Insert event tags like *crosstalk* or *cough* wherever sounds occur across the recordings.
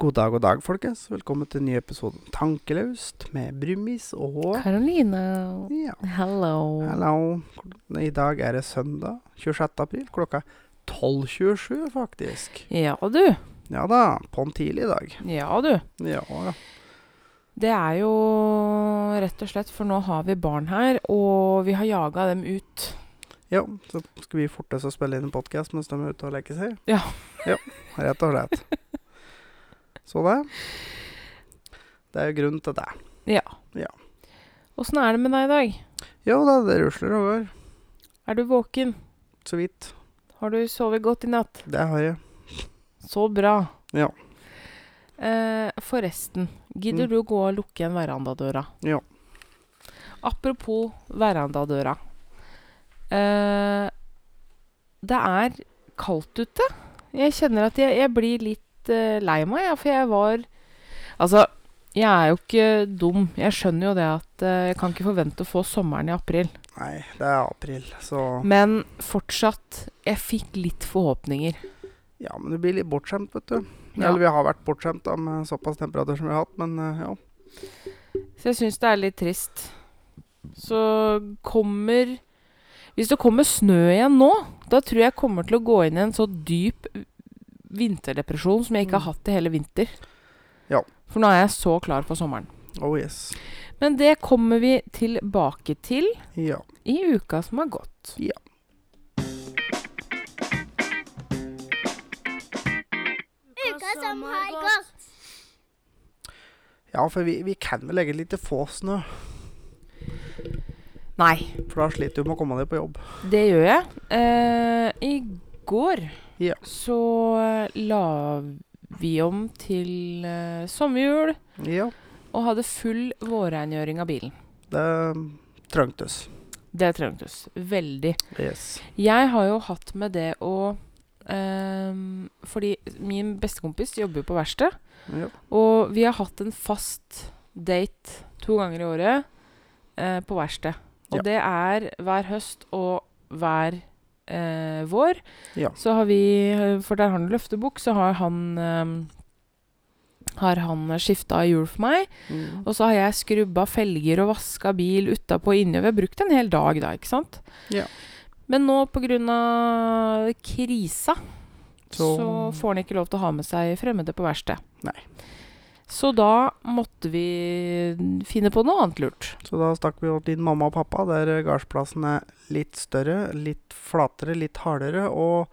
God dag, god dag, folkens. Velkommen til en ny episode Tankelaust med Brumis og Karoline. Ja, Hello. Hello. I dag er det søndag 26. april. Klokka er 12.27, faktisk. Ja, du. Ja da, på'n tidlig i dag. Ja, du. Ja, ja. Det er jo rett og slett, for nå har vi barn her, og vi har jaga dem ut. Ja, så skal vi forte oss å spille inn en podkast mens de er ute og leker seg. Ja. ja. Rett og slett. Så det. Det er jo grunnen til det. Ja. Ja. Åssen er det med deg i dag? Jo da, det rusler over. Er du våken? Så vidt. Har du sovet godt i natt? Det har jeg. Så bra. Ja. Eh, forresten, gidder Mm. du å gå og lukke igjen verandadøra? Ja. Apropos verandadøra. Eh, det er kaldt ute. Jeg kjenner at jeg, jeg blir litt eh, lei meg, ja, for jeg var Altså, jeg er jo ikke dum. Jeg skjønner jo det at eh, jeg kan ikke forvente å få sommeren i april. Nei, det er april, så Men fortsatt, jeg fikk litt forhåpninger. Ja, men du blir litt bortskjemt, vet du. Ja. Eller vi har vært bortskjemt da, med såpass temperatur som vi har hatt, men eh, ja. Så jeg syns det er litt trist. Så kommer Hvis det kommer snø igjen nå, da tror jeg jeg kommer til å gå inn i en så dyp vinterdepresjon som jeg ikke har hatt i hele vinter. Ja. For nå er jeg så klar for sommeren. Oh yes. Men det kommer vi tilbake til Ja. i uka som har gått. Ja. Uka som har gått. Ja, for vi, vi kan vel legge litt få snø. Nei, For da sliter du med å komme deg på jobb. det gjør jeg. Eh, I går Ja. så eh, la vi om til eh, sommerhjul Ja, og hadde full vårrengjøring av bilen. det trengtes. Det trengtes. Veldig. Yes. Jeg har jo hatt med det å ehm, Fordi min bestekompis jobber jo på verksted. Ja. Og vi har hatt en fast date to ganger i året eh, på verksted. Og Ja. det er hver høst og hver eh, vår. Ja. Så har vi For der har han løftebukk, så har han eh, har han skifta hjul for meg. Mm. Og så har jeg skrubba felger og vaska bil utapå og inni. Vi har brukt en hel dag da, ikke sant? Ja. Men nå pga. krisa så, Så- får han ikke lov til å ha med seg fremmede på verksted. Så da måtte vi finne på noe annet lurt. Så da stakk vi opp din mamma og pappa, der gardsplassen er litt større, litt flatere, litt hardere, og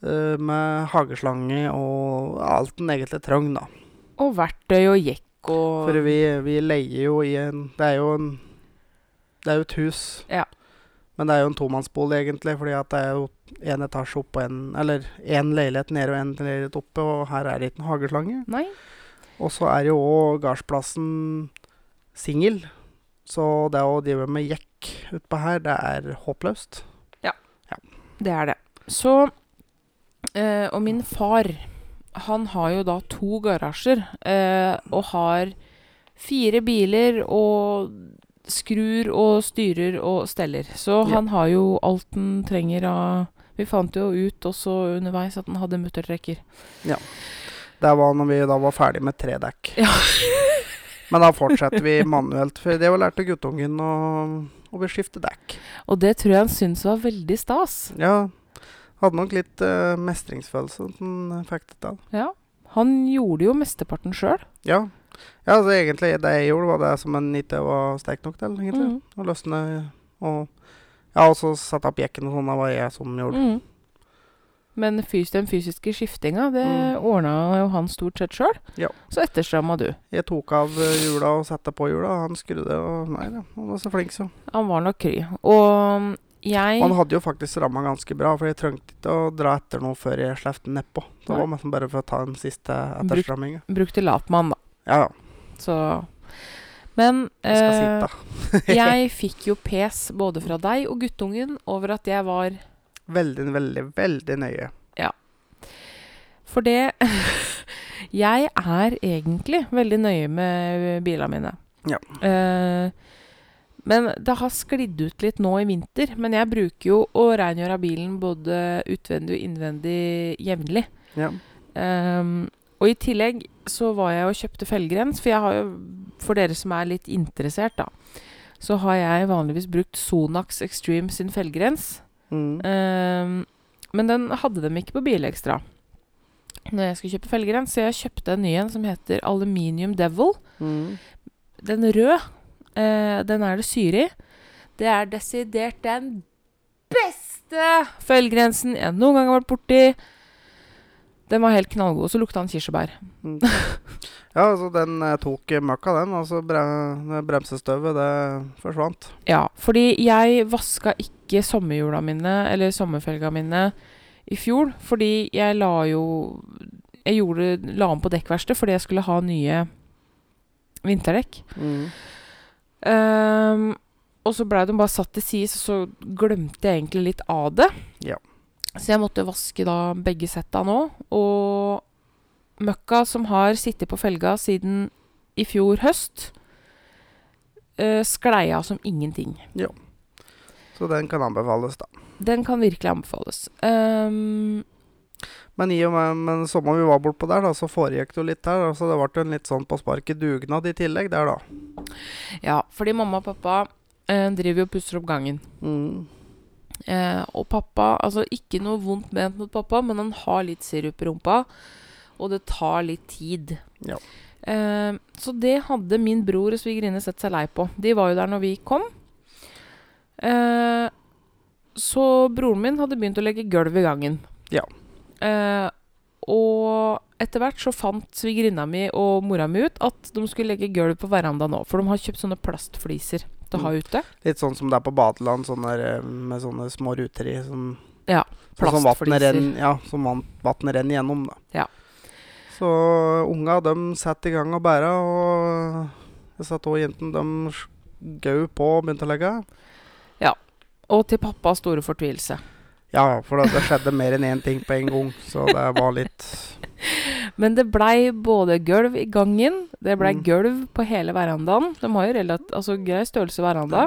eh, med hageslange og alt den egentlig trang, da. Og verktøy og jekk og For vi, vi leier jo i en Det er jo en Det er jo et hus. Ja. Men det er jo en tomannsbolig, egentlig, fordi at det er jo én etasje oppe og en Eller én leilighet nede og én leilighet oppe, og her er det ikke en hageslange. Nei. Og så er jo òg gardsplassen singel. Så det å drive med jekk utpå her, det er håpløst. Ja, Det er det. Så eh, Og min far, han har jo da to garasjer, eh, og har fire biler og skrur og styrer og steller. Så Ja. han har jo alt han trenger av Vi fant jo ut også underveis at han hadde muttertrekker. Det var når vi da var ferdig med tre dekk. Ja. *laughs* Men da fortsetter vi manuelt, for det var lært av guttungen å, å beskifte dekk. Og det tror jeg han syntes var veldig stas. Ja, hadde nok litt uh, mestringsfølelse at han fikk det til. Ja. Han gjorde jo mesteparten sjøl. Ja. ja, altså egentlig det jeg gjorde, var det som en ikke var sterk nok til, egentlig. Mm. Å løsne og Ja, og så sette opp jekken og sånn, det var jeg som gjorde. Mm. Men fys den fysiske skiftinga, det Mm. ordna jo han stort sett sjøl. Ja. Så etterstramma du. Jeg tok av eh, hjula og satte på hjula, og han skrudde og Nei da, han var så flink, så. Han var nok kry. Og jeg Og han hadde jo faktisk ramma ganske bra, for jeg trengte ikke å dra etter noe før jeg slapp den nedpå. Det var nesten bare for å ta den siste etterstramminga. brukte latmann, da. Ja, ja. Så Men Jeg eh, *laughs* jeg fikk jo pes både fra deg og guttungen over at jeg var Veldig, veldig, veldig nøye. Ja. For det *laughs* Jeg er egentlig veldig nøye med bilene mine. Ja. Eh, men det har sklidd ut litt nå i vinter. Men jeg bruker jo å rengjøre bilen både utvendig og innvendig jevnlig. Ja. Um, Og i tillegg så var jeg og kjøpte felgrens, for jeg har jo For dere som er litt interessert, da, så har jeg vanligvis brukt Sonax Extreme sin felgrens. Mm. Uh, men den hadde dem ikke på Bilekstra når jeg skulle kjøpe felgrens, så jeg kjøpte en ny en som heter Aluminium Devil. Mm. Den røde, uh, den er det syre i. Det er desidert den beste felgrensen jeg noen gang har vært borti. Den var helt knallgod. Og Så lukta den kirsebær. Mm. Ja, altså den eh, tok møkka, den. Altså bre bremsestøvet, det forsvant. Ja, fordi jeg vaska ikke sommerhjula mine, eller sommerfelga mine, i fjor. Fordi jeg la jo Jeg gjorde, la om på dekkverkstedet fordi jeg skulle ha nye vinterdekk. Mm. Um, og så blei de bare satt til side, så glemte jeg egentlig litt av det. Ja. Så jeg måtte vaske da begge setta nå. Og møkka som har sittet på felga siden i fjor høst, uh, sklei av som ingenting. Så den kan anbefales, da. Den kan virkelig anbefales. Um, Men i og med men sommeren vi var bortpå der, da, så foregikk det jo litt der. Så det ble en litt sånn på sparket dugnad i tillegg der, da. ja, fordi mamma og pappa eh, driver jo og pusser opp gangen. Mm. Eh, og pappa Altså, ikke noe vondt ment mot pappa, men han har litt sirup i rumpa. Og det tar litt tid. Ja. Eh, så det hadde min bror og svigerinne sett seg lei på. De var jo der når vi kom. Eh, så broren min hadde begynt å legge gulv i gangen. Ja. Eh, og etter hvert så fant svigerinna mi og mora mi ut at de skulle legge gulv på verandaen nå. For de har kjøpt sånne plastfliser til å ha ute. Litt sånn som det er på badeland, sånne eh, med sånne små ruter i. Ja, sånn som vattnet plastfliser. ja, som vann- renner gjennom, da. Ja. Så unga, de satte i gang og bæra, og jeg satt òg jentene, de gau på og begynte å legge. Ja. Og til pappas store fortvilelse. Ja, for det, det skjedde mer enn én ting på en gang, så det var litt *laughs* Men det blei både gulv i gangen, det blei Mm. gulv på hele verandaen. De har jo relativt, altså grei størrelse veranda.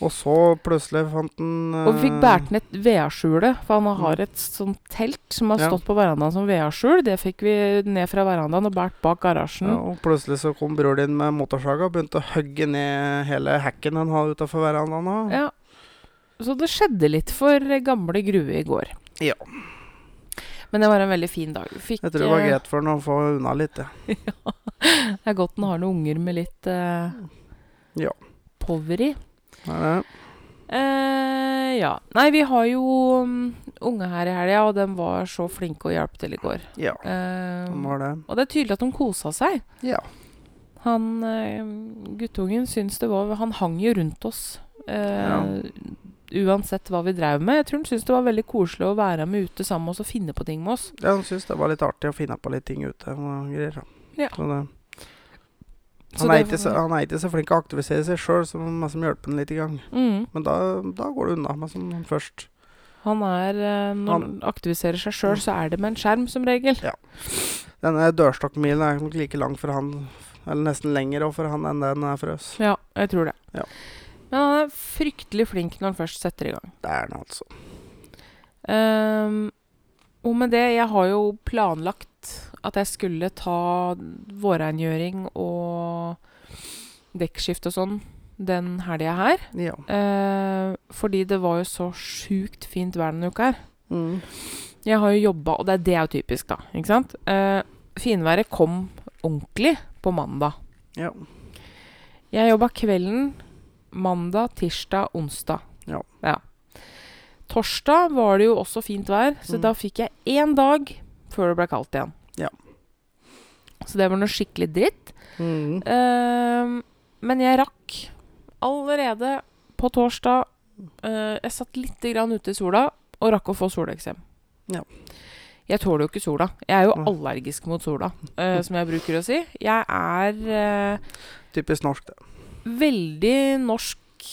Og så plutselig fant han Og vi fikk båret ned vedskjule, for han har et sånt telt som har stått Ja. på verandaen som vedskjul. Det fikk vi ned fra verandaen og båret bak garasjen. ja, Og plutselig så kom bror din med motorsaga og begynte å hogge ned hele hekken han hadde utafor verandaen. Ja. Så det skjedde litt for gamle Grue i går. Ja. Men det var en veldig fin dag. Fikk, Jeg tror det var eh, greit for han å få unna litt, ja. *laughs* Det er godt han har noen unger med litt uh, Ja. power i. Er det. Eh, ja. Nei, vi har jo um, unge her i helga, og de var så flinke å hjelpe til i går. Ja, uh, de var det. og det er tydelig at de kosa seg. Ja. Han eh, guttungen syns det var Han hang jo rundt oss. Eh, Uansett hva vi drev med. Jeg tror han syntes det var veldig koselig å være med ute sammen med oss og finne på ting med oss. ja han syntes det var litt artig å finne på litt ting ute og greier. Ja. Så det, han, er ikke så, han er ikke så flink til å aktivisere seg sjøl, så man må hjelpe han litt i gang. Mm. Men da, da går det unna med som først. Han er eh, Når han aktiviserer seg sjøl, så er det med en skjerm, som regel. Ja. Denne dørstokkmilen er nok like lang for han, eller nesten lenger for han enn den er for oss. Ja, jeg tror det. Ja. Men han er fryktelig flink når han først setter i gang. Det er han altså. Um, og med det Jeg har jo planlagt at jeg skulle ta vårrengjøring og dekkskift og sånn den helga her. Ja. Uh, fordi det var jo så sjukt fint vær denne uka her. Mm. Jeg har jo jobba, og det, det er jo typisk, da. Ikke sant? Uh, finværet kom ordentlig på mandag. ja. Jeg jobba kvelden mandag, tirsdag, onsdag. Ja. Torsdag var det jo også fint vær, så Mm. da fikk jeg én dag før det ble kaldt igjen. Ja. Så det var noe skikkelig dritt. Mm. Uh, men jeg rakk allerede på torsdag uh, Jeg satt litt grann ute i sola og rakk å få soleksem. Ja. Jeg tåler jo ikke sola. Jeg er jo allergisk mot sola, uh, som jeg bruker å si. Jeg er eh, Typisk norsk, det. Veldig norsk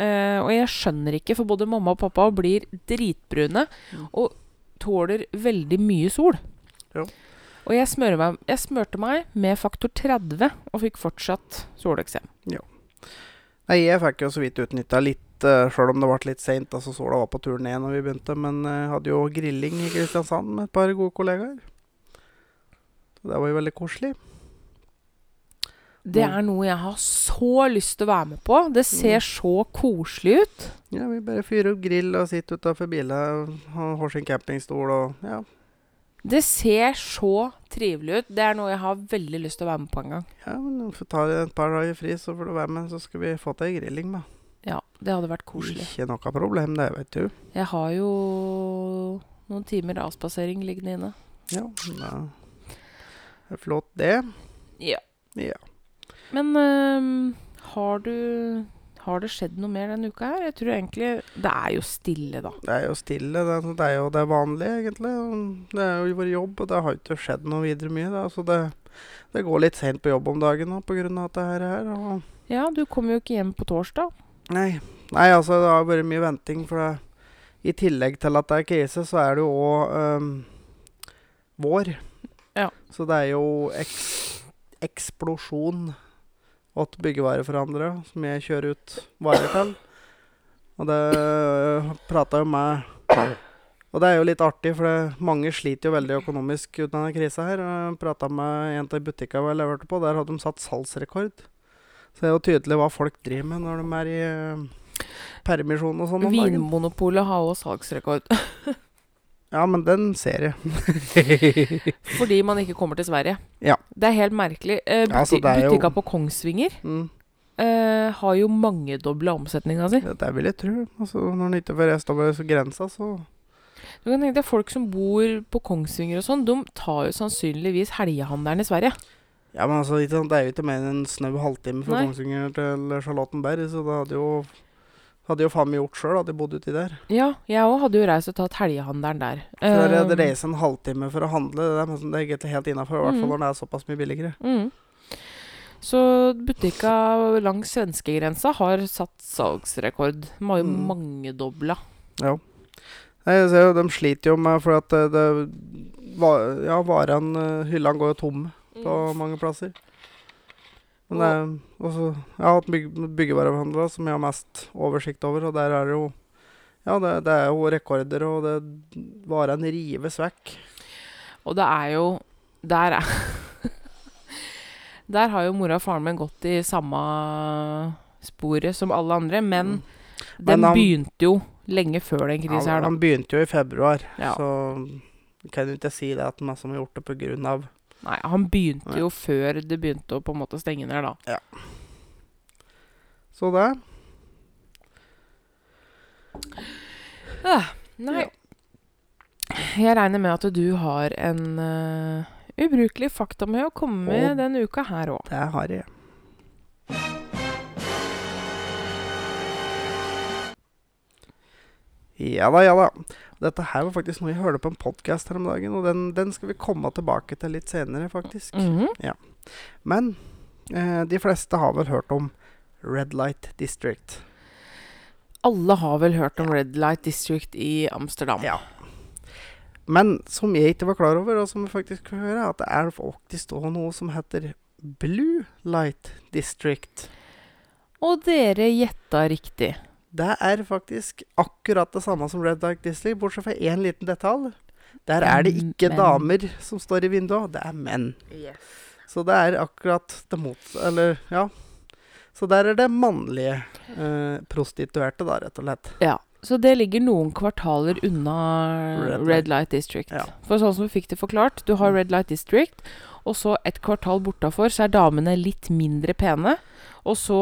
eh, Og jeg skjønner ikke, for både mamma og pappa blir dritbrune Mm. og tåler veldig mye sol. Jo. Og jeg, meg, jeg smørte meg med faktor 30 og fikk fortsatt soleksem. Nei, jeg fikk jo så vidt utnytta litt, uh, sjøl om det ble litt seint. Altså, sola var på tur ned når vi begynte. Men jeg hadde jo grilling i Kristiansand med et par gode kollegaer. Så det var jo veldig koselig. Det Mm. er noe jeg har så lyst til å være med på. Det ser så koselig ut. Ja, vi bare fyrer opp grill og sitter utafor bilen. Har sin campingstol og ja. Det ser så trivelig ut. Det er noe jeg har veldig lyst til å være med på en gang. ja men får ta et par dager fri, så får du være med. Så skal vi få til ei grilling, da. Ja, det hadde vært koselig. Ikke noe problem, det, vet du. Jeg har jo noen timer avspasering liggende inne. Ja, det er flott, det. Ja. Ja. Men øh, har du Har det skjedd noe mer denne uka her? Jeg tror egentlig Det er jo stille, da. Det er jo stille. Det, er- det er jo det vanlige, egentlig. Det er jo vår jobb, og det har ikke skjedd noe videre mye. Da. Så det, det går litt seint på jobb om dagen nå pga. dette her. her og Ja, du kommer jo ikke hjem på torsdag. Nei. Nei, altså det har vært mye venting. For det, i tillegg til at det er krise, så er det jo òg vår. Ja. Så det er jo eks, eksplosjon åt byggevareforhandlere som jeg kjører ut varer til. Og det prata jo med Og det er jo litt artig, for det, mange sliter jo veldig økonomisk uten denne krisa her. Prata med en av butikkene jeg leverte på, der hadde de satt salgsrekord. Så det er jo tydelig hva folk driver med når de er i eh, permisjon og sånn. Vinmonopolet har også salgsrekord. *laughs* Ja, men den ser jeg. *laughs* Fordi man ikke kommer til Sverige. Ja. Det er helt merkelig. Eh, Ja, altså, buti er jo- på Kongsvinger mm, eh, har jo mangedobla omsetninga si. det vil jeg tro. Altså, når den ikke får reist over grensa, så Du kan tenke deg Folk som bor på Kongsvinger og sånn, de tar jo sannsynligvis helgehandelen i Sverige. Ja, men altså, det er jo ikke mer enn en snau halvtime fra Kongsvinger til Charlottenberg, så det hadde jo hadde jo faen meg gjort sjøl, hadde jeg bodd uti der. Ja, jeg òg hadde jo reist og tatt helgehandelen der. For jeg hadde Eh, reist en halvtime for å handle, det, er, det er egentlig helt innafor, i hvert fall Mm. når det er såpass mye billigere. Mm. Så butikka langs svenskegrensa har satt salgsrekord. Har jo Mm. mangedobla. Ja. Nei, Jeg ser jo, de sliter jo med for at det, det Ja, varene, hyllene går jo tomme på mange plasser. Men det også Jeg har hatt byg, byggevarehandler som jeg har mest oversikt over, og der er det jo Ja, det, det er jo rekorder, og det varene rives vekk. Og det er jo Der er *laughs* Der har jo mora og faren min gått i samme sporet som alle andre, men Mm. den Men han- begynte jo lenge før den krisa Ja, her, da. han begynte jo i februar, Ja. så kan jo ikke si det at de har gjort det på grunn av Nei, han begynte Nei. jo før det begynte å på en måte stenge ned, da. Ja. Så det. Ah, nei. Jeg regner med at du har en uh, ubrukelig fakta med å komme med denne uka her òg. Det har jeg. Ja da, ja da. Dette her var faktisk noe jeg hørte på en podkast her om dagen, og den, den skal vi komme tilbake til litt senere, faktisk. Mhm. Men eh, de fleste har vel hørt om Red Light District. Alle har vel hørt om Red Light District i Amsterdam. Ja. Men som jeg ikke var klar over, og som vi faktisk kunne høre, at det er faktisk òg noe som heter Blue Light District. Og dere gjetta riktig. Det er faktisk akkurat det samme som Red Light District, bortsett fra én liten detalj. Der er det ikke Men- damer som står i vinduet, det er menn. Så det er akkurat det mot... Eller, ja. Så der er det mannlige eh, prostituerte, da, rett og slett. Ja. Så det ligger noen kvartaler unna Red Red, Light. Light District. Ja. For sånn som vi fikk det forklart, du har Red Light District, og så et kvartal bortafor så er damene litt mindre pene. Og så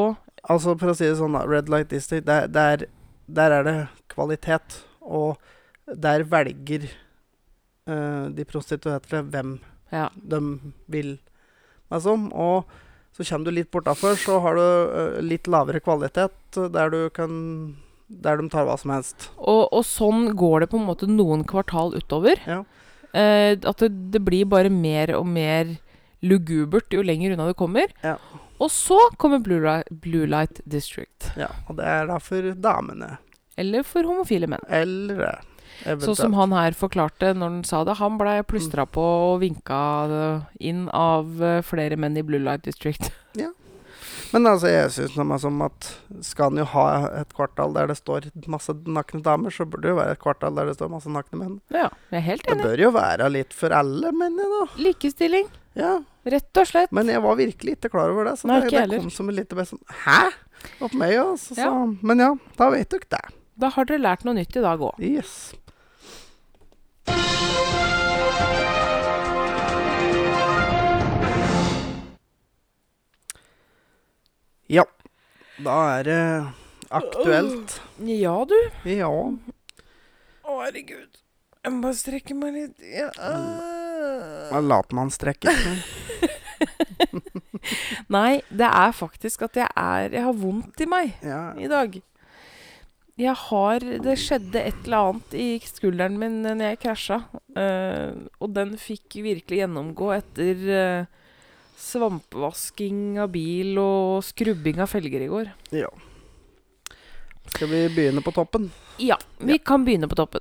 Altså, for å si det sånn, Red Light District, der, der, der er det kvalitet. Og der velger uh, de prostituerte hvem Ja. de vil meg som. Og så kommer du litt bortafor, så har du uh, litt lavere kvalitet, eh, der du kan Der de tar hva som helst. Og, og sånn går det på en måte noen kvartal utover. Ja. Uh, at det, det blir bare mer og mer lugubert jo lenger unna du kommer. Ja. Og så kommer Blue, Blue Light District. ja. Og det er da for damene. Eller for homofile menn. Eller Sånn som han her forklarte når han sa det. Han blei plystra på og vinka eh, inn av eh, flere menn i Blue Light District. *laughs* Ja. Men altså, jeg syns som at skal han jo ha et kvartal der det står masse nakne damer, så burde det jo være et kvartal der det står masse nakne menn. Ja, jeg er helt enig. Det bør jo være litt for alle, menn, da. Likestilling. Ja, Rett og slett. men jeg var virkelig ikke klar over det. Så Nei, det, det kom som en lite sånn Hæ? Opp meg, og Så, Ja. Så, men ja, da vet dere det. Da har dere lært noe nytt i dag òg. Yes. Ja. Da er det aktuelt. Ja, du. Ja. Å, herregud. Jeg må bare strekke meg litt. Ja. Da later man strekke. *laughs* Nei, det er faktisk at jeg er Jeg har vondt i meg Ja. i dag. Jeg har Det skjedde et eller annet i skulderen min når jeg krasja. Uh, og den fikk virkelig gjennomgå etter uh, svampvasking av bil og skrubbing av felger i går. ja. Skal vi begynne på toppen? Ja, vi kan begynne på toppen.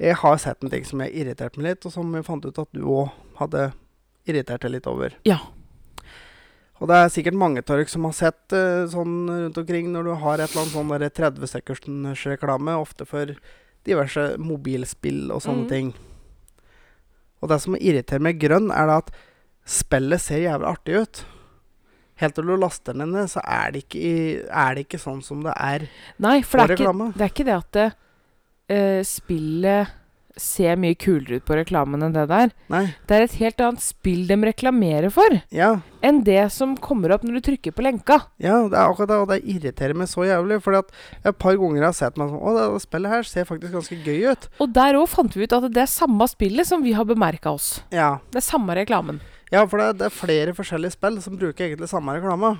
Jeg har sett en ting som jeg irriterte meg litt, og som jeg fant ut at du òg hadde irritert deg litt over. Ja. Og det er sikkert mange av dere som har sett eh, sånn rundt omkring når du har et eller annet sånn der 30 sekunders reklame, ofte for diverse mobilspill og sånne Mhm. ting. Og det som irriterer meg grønn, er at spillet ser jævlig artig ut. Helt til du laster den ned, så er det, ikke, er det ikke sånn som det er Nei, for på det er, ikke, reklame. det er ikke det at det, eh, spillet ser mye kulere ut på reklamen enn det der. Nei. Det er et helt annet spill de reklamerer for, Ja, enn det som kommer opp når du trykker på lenka. ja, det er akkurat det, og det irriterer meg så jævlig. For et par ganger har sett meg sånn Å, det, det spillet her ser faktisk ganske gøy ut. Og der òg fant vi ut at det er samme spillet som vi har bemerka oss. Ja, Det er samme reklamen. Ja, for det, det er flere forskjellige spill som bruker egentlig samme reklame.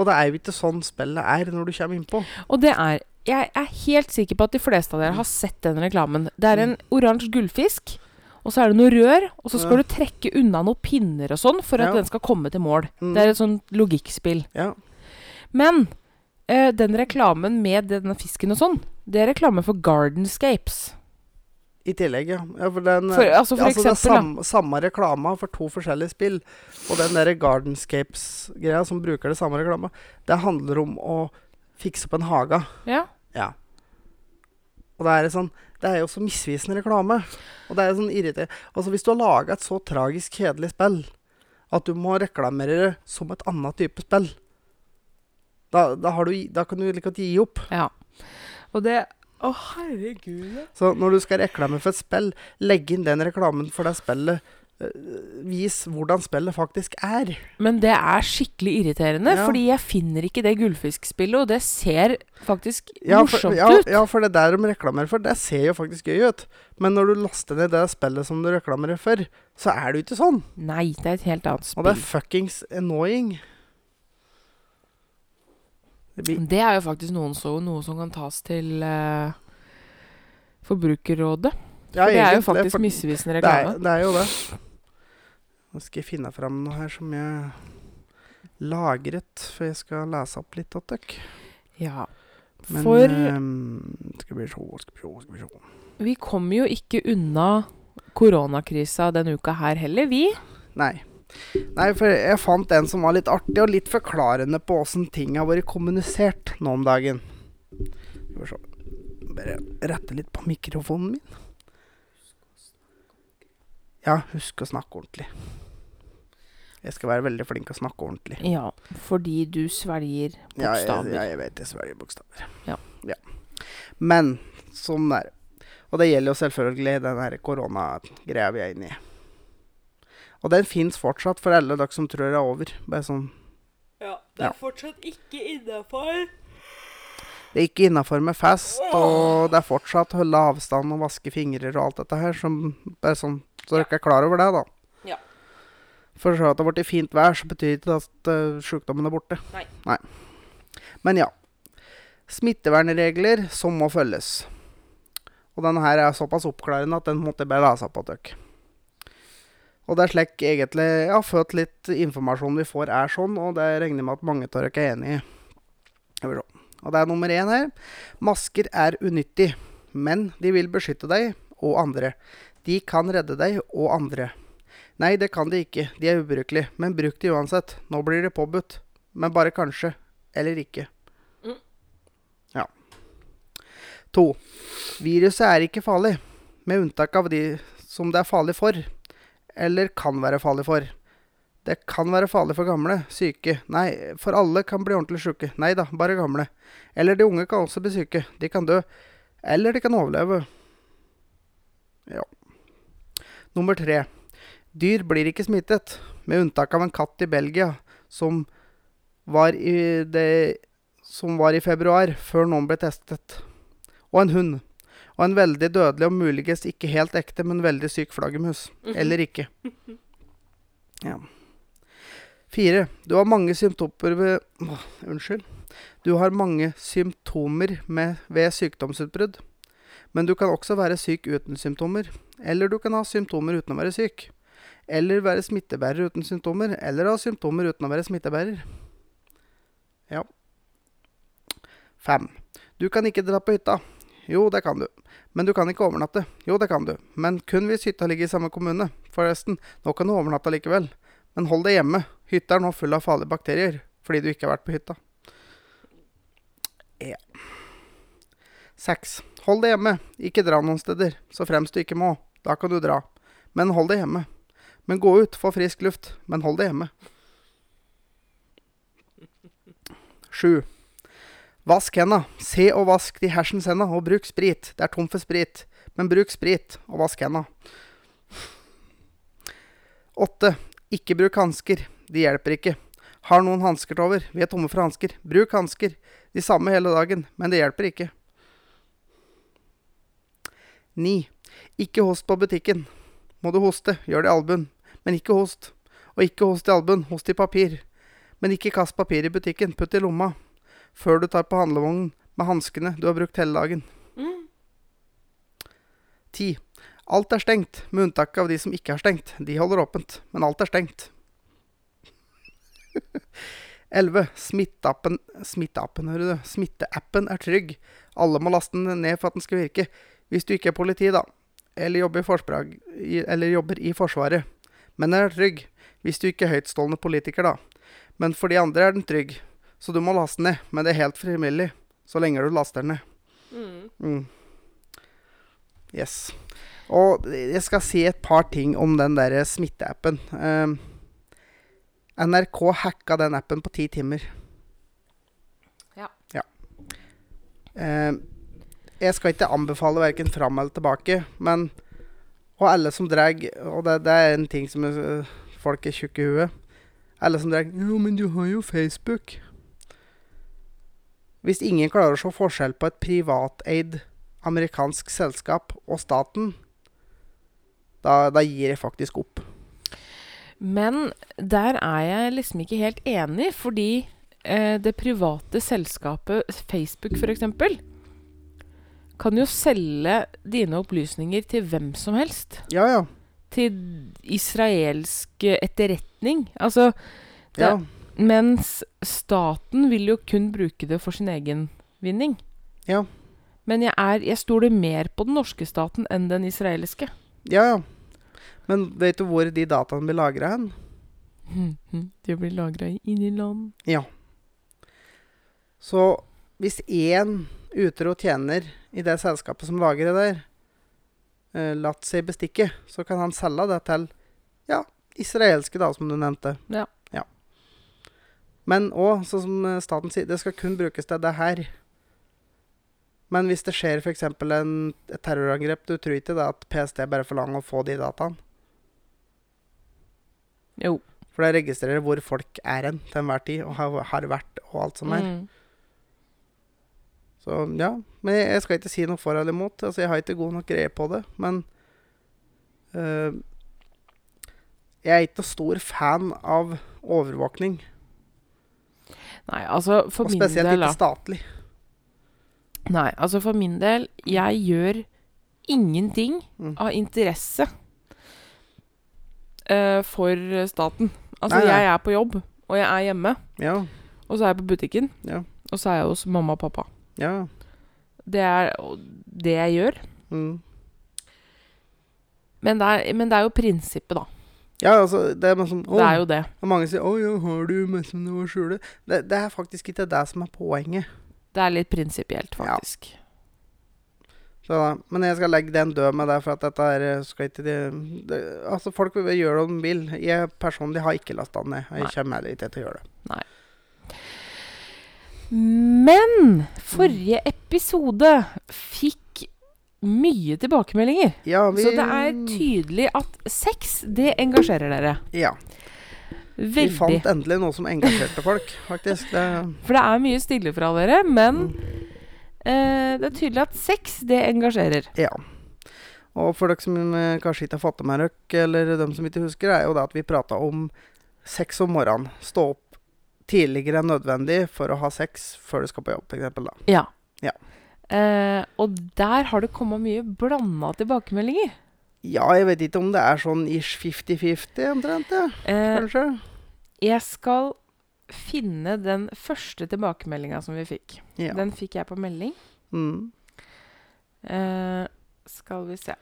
Og det er jo ikke sånn spillet er når du kommer innpå. Og det er Jeg er helt sikker på at de fleste av dere har sett den reklamen. Det er en oransje gullfisk, og så er det noe rør, og så skal Ja. du trekke unna noen pinner og sånn for at Ja. den skal komme til mål. Mm. Det er et sånt logikkspill. Ja. Men eh, den reklamen med denne fisken og sånn, det er reklame for Gardenscapes. I tillegg, ja. ja for den, For, altså for altså det er eksempel, da. samme reklama for to forskjellige spill. Og den der Gardenscapes-greia som bruker det samme reklama, det handler om å fikse opp en hage. Ja. Ja. Og det er sånn Det er jo så misvisende reklame. Og det er sånn irriterende Altså, hvis du har laga et så tragisk kjedelig spill at du må reklamere det som et annet type spill, da, da, har du, da kan du like godt gi opp. ja. Og det Å, herregud. Så når du skal reklamere for et spill, legg inn den reklamen for det spillet. Eh, vis hvordan spillet faktisk er. Men det er skikkelig irriterende, Ja. fordi jeg finner ikke det gullfiskspillet, og det ser faktisk Ja, for, ja, ut. ja, for det der de reklamerer for, det ser jo faktisk gøy ut. Men når du laster ned det spillet som du reklamerer for, så er det jo ikke sånn. Nei, det er et helt annet spill. Og det er fuckings annoying. Det Det er jo faktisk noen så, noe som kan tas til uh, Forbrukerrådet. ja, det er jo faktisk for- misvisende det er, reklame. det er jo det. Nå skal jeg finne fram noe her som jeg lagret, for jeg skal lese opp litt til dere. Ja. Men For ehm, Skal vi se, skal vi se, skal vi se. vi kommer jo ikke unna koronakrisa denne uka her heller, vi. Nei. Nei, for jeg fant en som var litt artig, og litt forklarende på åssen ting har vært kommunisert nå om dagen. Skal vi se. Bare rette litt på mikrofonen min. Ja, husk å snakke ordentlig. Jeg skal være veldig flink å snakke ordentlig. Ja, fordi du svelger Ja, jeg, bokstaver. ja, jeg vet jeg svelger bokstaver. Ja. Men sånn er det. Og det gjelder jo selvfølgelig den her koronagreia vi er inne i. Og den fins fortsatt for alle dere som tror det er over. Bare sånn Ja, det er fortsatt ikke innafor. Det er ikke innafor med fest, og det er fortsatt holde avstand og vaske fingrer og alt dette her. Som, bare sånn, så dere er klar over det, da. For så at det har blitt fint vær, så betyr ikke det at uh, sykdommen er borte. Nei. Men ja. Smittevernregler som må følges. Og denne her er såpass oppklarende at den måtte jeg bare lese på dere. Og det er slik egentlig Jeg har fått litt informasjon vi får, er sånn, og det regner jeg med at mange av dere er enig i. Og det er nummer én her. Masker er unyttig, men de vil beskytte deg og andre. De kan redde deg og andre. Nei, det kan de ikke. De er ubrukelige. Men bruk de uansett. Nå blir det påbudt. Men bare kanskje. Eller ikke. Mm. Ja. To. Viruset er ikke farlig, med unntak av de som det er farlig for. Eller kan være farlig for. Det kan være farlig for gamle, syke. Nei, for alle kan bli ordentlig sjuke. Nei da, bare gamle. Eller de unge kan også bli syke. De kan dø. Eller de kan overleve. Ja. Nummer tre. Dyr blir ikke smittet, med unntak av en katt i Belgia som var i, det, som var i februar, før noen ble testet. Og en hund. Og en veldig dødelig og muligens ikke helt ekte, men veldig syk flaggermus. Eller ikke. *laughs* Ja. Fire. Du har mange symptomer ved å, Unnskyld. Du har mange symptomer med, ved sykdomsutbrudd. Men du kan også være syk uten symptomer. Eller du kan ha symptomer uten å være syk. Eller være smittebærer uten symptomer. Eller ha symptomer uten å være smittebærer. Ja. Fem. Du kan ikke dra på hytta. Jo, det kan du. Men du kan ikke overnatte. Jo, det kan du. Men kun hvis hytta ligger i samme kommune. Forresten, nå kan du overnatte likevel. Men hold deg hjemme. Hytta er nå full av farlige bakterier fordi du ikke har vært på hytta. Ja. Seks. Hold deg hjemme. Ikke dra noen steder, så fremst du ikke må. Da kan du dra. Men hold deg hjemme. Men gå ut, få frisk luft. Men hold deg hjemme. Sju. Vask henda. Se og vask de hersens henda, og bruk sprit. Det er tomt for sprit. Men bruk sprit, og vask henda. Åtte. Ikke bruk hansker. De hjelper ikke. Har noen hansker til over? Vi er tomme for hansker. Bruk hansker. De samme hele dagen, men det hjelper ikke. 9. Ikke host på butikken. Må du hoste, gjør det i albuen. Men ikke host. Og ikke host i albuen, host i papir. Men ikke kast papir i butikken, putt i lomma. Før du tar på handlevognen med hanskene du har brukt hele dagen. Mm. 10. Alt er stengt, med unntak av de som ikke er stengt. De holder åpent, men alt er stengt. *laughs* 11. Smitteappen Smitteappen, hører du. Smitteappen er trygg. Alle må laste den ned for at den skal virke. Hvis du ikke er politi, da. Eller jobber i, i, eller jobber i Forsvaret. Men den er trygg. Hvis du ikke er høytstående politiker, da. Men for de andre er den trygg. Så du må laste den ned. Men det er helt frivillig. Så lenge du laster den ned. Mm. Mm. Yes. Og jeg skal si et par ting om den der smitteappen. Uh, NRK hacka den appen på ti timer. Ja. ja. Uh, jeg skal ikke anbefale verken fram eller tilbake, men Og alle som drar Og det, det er en ting som er, folk er tjukke i huet. Alle som drar Jo, men du har jo Facebook. Hvis ingen klarer å se forskjell på et privateid amerikansk selskap og staten, da, da gir jeg faktisk opp. Men der er jeg liksom ikke helt enig, fordi eh, det private selskapet Facebook f.eks. kan jo selge dine opplysninger til hvem som helst. Ja, ja. Til israelsk etterretning. Altså Det- ja. Mens staten vil jo kun bruke det for sin egen vinning. Ja. Men jeg, er, jeg stoler mer på den norske staten enn den israelske. Ja, ja. Men vet du hvor de dataene blir lagra hen? *laughs* De blir lagra inni land. Ja. Så hvis én utro tjener i det selskapet som lager det der, eh, latt seg bestikke, så kan han selge det til ja, israelske, da, som du nevnte. Ja. ja. Men òg, sånn som eh, staten sier, det skal kun brukes til det her. Men hvis det skjer f.eks. et terrorangrep, du tror ikke det at PST bare forlanger å få de dataene? Jo. For det registrerer hvor folk er hen til enhver tid, og har, har vært, og alt som er. Mm. Så ja, men jeg, jeg skal ikke si noe for eller imot. Altså, jeg har ikke god nok greie på det. Men uh, jeg er ikke noe stor fan av overvåkning. Nei, altså for Og min spesielt ikke statlig. Nei, altså for min del Jeg gjør ingenting Mm. av interesse uh, for staten. Altså, Nei, nei. jeg er på jobb, og jeg er hjemme. Ja, Og så er jeg på butikken. Ja. Og så er jeg hos mamma og pappa. Ja. Det er det jeg gjør. Mm. Men det er, men det er jo prinsippet, da. Ja, altså, det er sånn Det er jo det. Mange sier 'Å ja, har du mest med noe å skjule?' Det, det er faktisk ikke det som er poenget. Det er litt prinsipielt, Ja. faktisk. Så. Men jeg skal legge den død med deg, for at dette er eh, skal ikke de, det, Altså, folk vil gjøre det de vil. Jeg personlig har ikke lasta den ned. Jeg Nei. kommer heller ikke til å gjøre det. Men forrige episode fikk mye tilbakemeldinger. Ja, vi Så det er tydelig at sex, det engasjerer dere. Ja. Vi fant endelig noe som engasjerte folk, faktisk. Det, For det er mye stille fra dere, men Mm. eh, det er tydelig at sex, det engasjerer. ja. Og for dere som eh, kanskje ikke har det med dere, eller dem som ikke husker, er jo det at vi prata om sex om morgenen. Stå opp tidligere enn nødvendig for å ha sex før du skal på jobb, f.eks. Ja. Ja. Eh, og der har det kommet mye blanda tilbakemeldinger. Ja, jeg vet ikke om det er sånn ish 50-50 omtrent, ja. Eh, kanskje. jeg skal finne den første tilbakemeldinga som vi fikk. Ja. Den fikk jeg på melding. Mm. Eh, skal vi se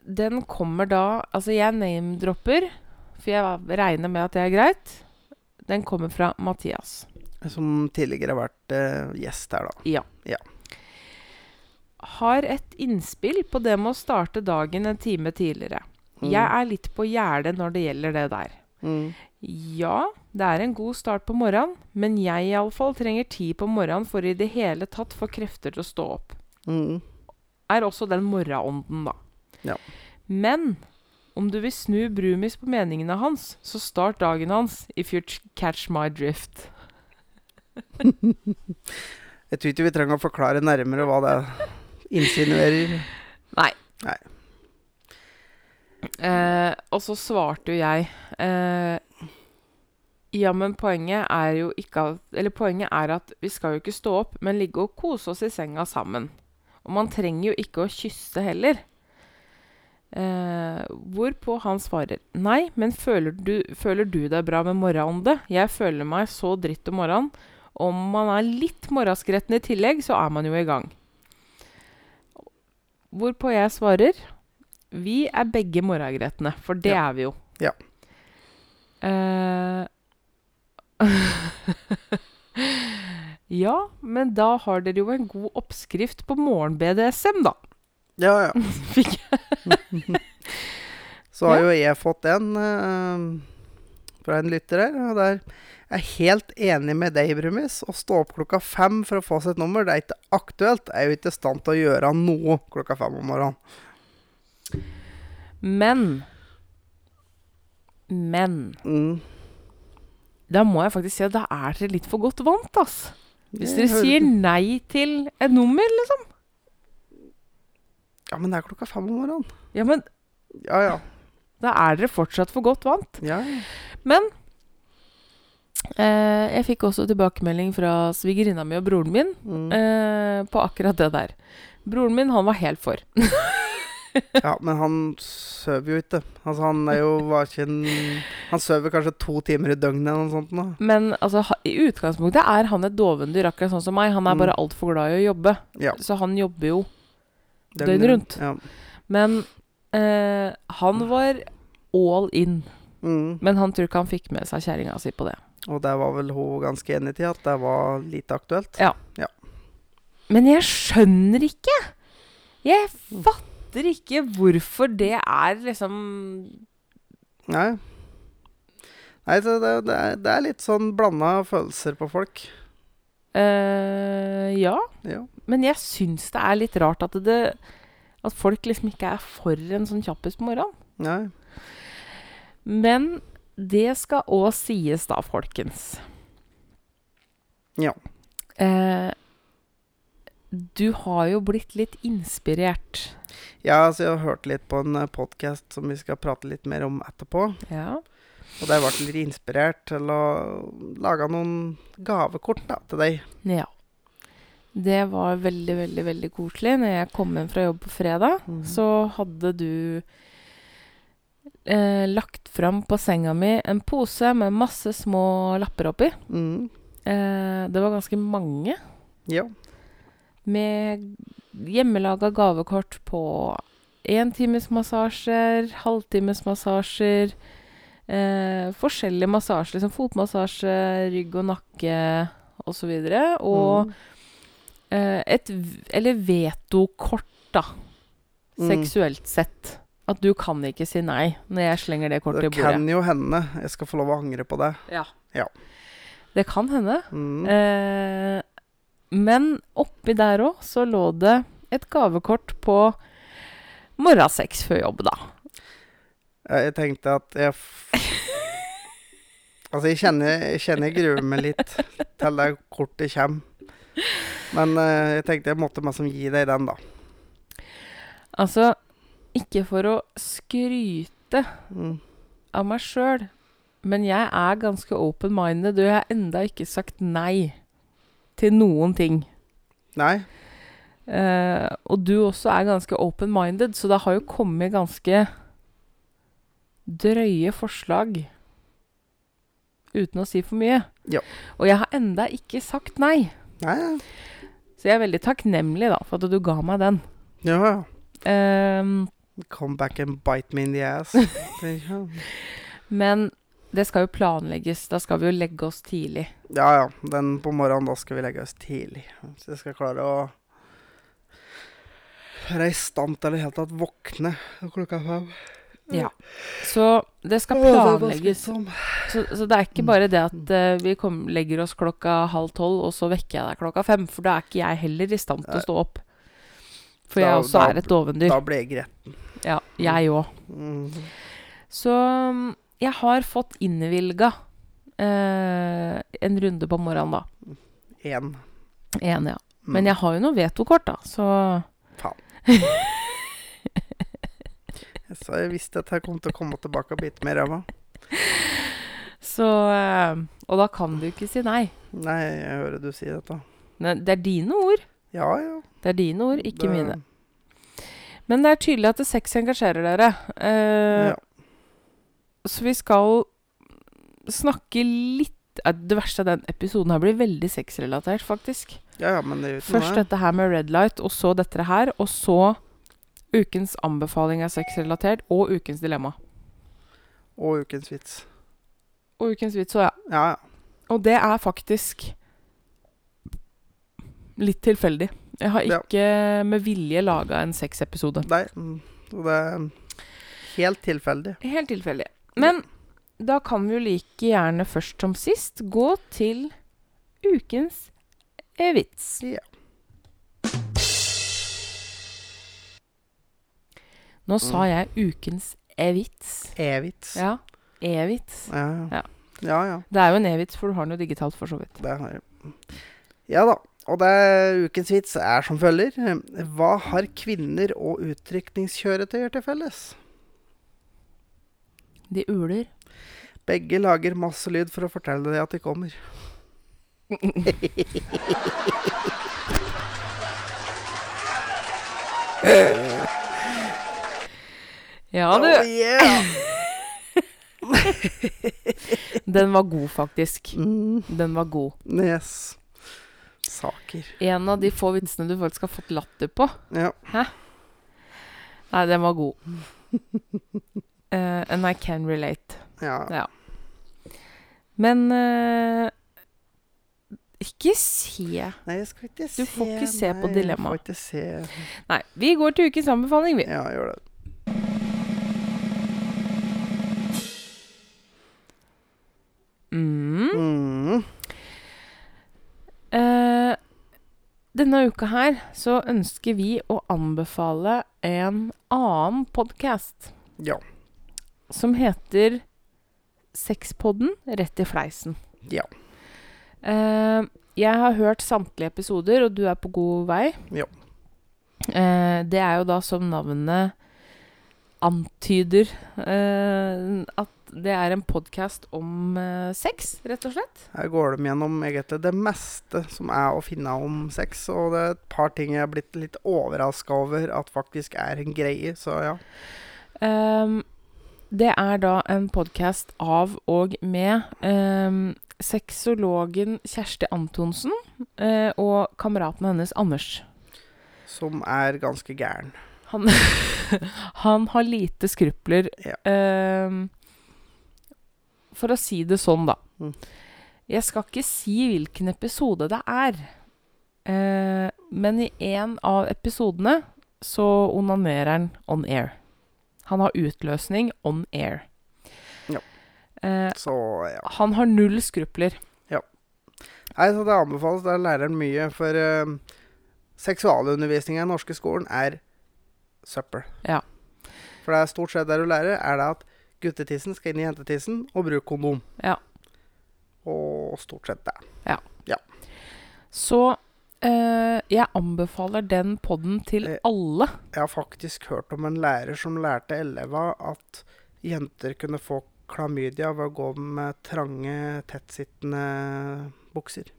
Den kommer da Altså, jeg name-dropper, for jeg regner med at det er greit. Den kommer fra Mathias. Som tidligere har vært uh, gjest her, da. Ja. Har et innspill på det med å starte dagen en time tidligere. Mm. Jeg er litt på gjerdet når det gjelder det der. Mm. Ja, det er en god start på morgenen, men jeg iallfall trenger tid på morgenen for i det hele tatt få krefter til å stå opp. Mm. Er også den morgenånden, da. Ja. Men om du vil snu Brumis på meningene hans, så start dagen hans if you catch my drift. *laughs* Jeg tror ikke vi trenger å forklare nærmere hva det insinuerer. Nei. Nei. Eh, og så svarte jo jeg eh, Ja, men poenget er jo ikke at Eller poenget er at vi skal jo ikke stå opp, men ligge og kose oss i senga sammen. Og man trenger jo ikke å kysse heller. Eh, hvorpå han svarer Nei, men føler du, føler du deg bra med morgenånde? Jeg føler meg så dritt om morgenen. Om man er litt morgenskretten i tillegg, så er man jo i gang. Hvorpå jeg svarer Vi er begge morgengretne, for det Ja. er vi jo. Ja. Eh, *laughs* ja, men da har dere jo en god oppskrift på morgen-BDSM, da. Ja, ja. *laughs* Fikk jeg. *laughs* Så har jo jeg fått en uh, fra en lytter her. Og der er helt enig med deg, Brumis. Å stå opp klokka fem for å få sitt nummer, det er ikke aktuelt. Jeg er jo ikke i stand til å gjøre noe klokka fem om morgenen. Men Men Mm. da må jeg faktisk si at da er dere litt for godt vant, ass. Hvis Jeg dere sier nei til et nummer, liksom. Ja, men det er klokka fem om morgenen. Ja, men Ja, ja. da er dere fortsatt for godt vant. ja. Men eh, jeg fikk også tilbakemelding fra svigerinna mi og broren min Mm. eh, på akkurat det der. Broren min, han var helt for. *laughs* ja, men han sover jo ikke. Altså, han er jo var ikke en Han sover kanskje to timer i døgnet eller noe sånt. nå. Men altså, ha, i utgangspunktet er han et dovendyr, akkurat sånn som meg. Han er Mm. bare altfor glad i å jobbe. Ja. Så han jobber jo. Døgnet rundt. Ja. Men eh, han var all in. Mm. Men han tror ikke han fikk med seg kjerringa si på det. Og der var vel hun ganske enig til at det var lite aktuelt. Ja. Men jeg skjønner ikke! Jeg fatter ikke hvorfor det er liksom Nei. Nei, det, det, det er litt sånn blanda følelser på folk. Uh, Ja. Ja. Men jeg syns det er litt rart at det At folk liksom ikke er for en sånn kjappis på morgenen. Nei. Men det skal òg sies, da, folkens. Ja. Eh, du har jo blitt litt inspirert. Ja, altså jeg har hørt litt på en podkast som vi skal prate litt mer om etterpå. Ja. Og der ble jeg litt inspirert til å lage noen gavekort da, til deg. ja. Det var veldig, veldig veldig koselig. Når jeg kom hjem fra jobb på fredag, mm. så hadde du eh, lagt fram på senga mi en pose med masse små lapper oppi. Mm. Eh, det var ganske mange. Ja. Med hjemmelaga gavekort på entimesmassasjer, halvtimesmassasjer, eh, forskjellige massasjer, som fotmassasje, rygg og nakke osv. Og Mm. Eh, et Eller vetokort, da. Mm. Seksuelt sett. At du kan ikke si nei når jeg slenger det kortet i bordet. Det kan jo hende jeg skal få lov å angre på det. Ja. Ja. Det kan hende. Mm. Eh, men oppi der òg så lå det et gavekort på morgensex før jobb, da. Jeg tenkte at jeg *laughs* Altså, jeg kjenner, jeg kjenner jeg gruer meg litt til det kortet kommer. Men uh, jeg tenkte jeg måtte liksom gi deg den, da. Altså, ikke for å skryte Mm. av meg sjøl, men jeg er ganske open-minded, og jeg har enda ikke sagt nei til noen ting. Nei? Uh, og du også er ganske open-minded, så det har jo kommet ganske drøye forslag uten å si for mye. Ja. Og jeg har enda ikke sagt nei. Nei. Så jeg er veldig takknemlig da, for at du ga meg den. Ja, ja. Ehm, Come back and bite me in the ass. *laughs* men det skal jo planlegges. Da skal vi jo legge oss tidlig. ja. Den på morgenen, da skal vi legge oss tidlig. Så jeg skal klare å være i stand til i det hele tatt våkne klokka fem. Ja. Så det skal planlegges. Så, så det er ikke bare det at uh, vi kom, legger oss klokka halv tolv, og så vekker jeg deg klokka fem. For da er ikke jeg heller i stand til å stå opp. For jeg også da- er et dovendyr. Da ble jeg gretten. Ja, jeg òg. Mm. Så mm, jeg har fått innvilga uh, en runde på morgenen, da. Én. Én, ja. Mm. Men jeg har jo noe vetokort, da, så *laughs* Så jeg visste at jeg kom til å komme tilbake og bite meg i ræva. Så eh, Og da kan du ikke si nei. Nei, jeg hører du si dette. Men det er dine ord. Ja, ja. Det er dine ord, ikke Det- mine. Men det er tydelig at det sex engasjerer dere. Eh, Ja. Så vi skal snakke litt eh, Det verste av den episoden her blir veldig sexrelatert, faktisk. ja, ja, men det er Først dette her med red light, og så dette her. Og så ukens anbefaling er sexrelatert, og ukens dilemma. Og ukens vits. Og ukens vits òg, ja. Ja, ja. Og det er faktisk litt tilfeldig. Jeg har Ja. ikke med vilje laga en sexepisode. Nei, mm, det er helt tilfeldig. Helt tilfeldig. Men da kan vi jo like gjerne først som sist gå til ukens eh, vits. Ja. Nå sa Mm. jeg ukens e-vits. E-vits. Ja. E-vits. Ja, ja. Ja. ja. Det er jo en e-vits, for du har den jo digitalt, for så vidt. Det har jeg. Ja da. Og det er, ukens vits er som følger. Hva har kvinner og utrykningskjøretøyer til felles? De uler. Begge lager masse lyd for å fortelle deg at de kommer. *laughs* Ja, du. Oh, yeah! *laughs* Den var god, faktisk. mm, Den var god. yes. Saker. En av de få vitsene du faktisk har fått latter på. Ja. Nei, den var god. uh, *laughs* and I can relate. ja. Ja. Men uh, ikke se Nei, jeg skal ikke se Du får ikke se på nei, dilemma. Jeg får ikke se. Nei, vi går til ukens anbefaling, vi. Ja, gjør det. Mm. Mm. Uh, denne uka her så ønsker vi å anbefale en annen podkast Ja. som heter Sexpodden rett i fleisen. Ja. Uh, jeg har hørt samtlige episoder, og du er på god vei. Ja. Uh, det er jo da som navnet antyder uh, at det er en podkast om uh, sex, rett og slett. Her går de gjennom egentlig det meste som er å finne om sex, og det er et par ting jeg er blitt litt overraska over at faktisk er en greie, så ja. Um, det er da en podkast av og med um, sexologen Kjersti Antonsen uh, og kameraten hennes Anders. Som er ganske gæren. Han, *laughs* han har lite skrupler. Ja. ehm, for å si det sånn, da. Mm. Jeg skal ikke si hvilken episode det er. Eh, men i en av episodene så onanerer han on air. Han har utløsning on air. Ja. Eh, Så ja. han har null skrupler. Nei, så det anbefales. Der lærer han mye. For eh, seksualundervisninga i den norske skolen er søppel. Ja. For det er stort sett der du lærer, er det at guttetissen skal inn i jentetissen og bruke kondom. Ja. Og stort sett det. Ja. ja. Så eh, jeg anbefaler den podden til Eh, alle. Jeg har faktisk hørt om en lærer som lærte eleva at jenter kunne få klamydia ved å gå med trange, tettsittende bukser.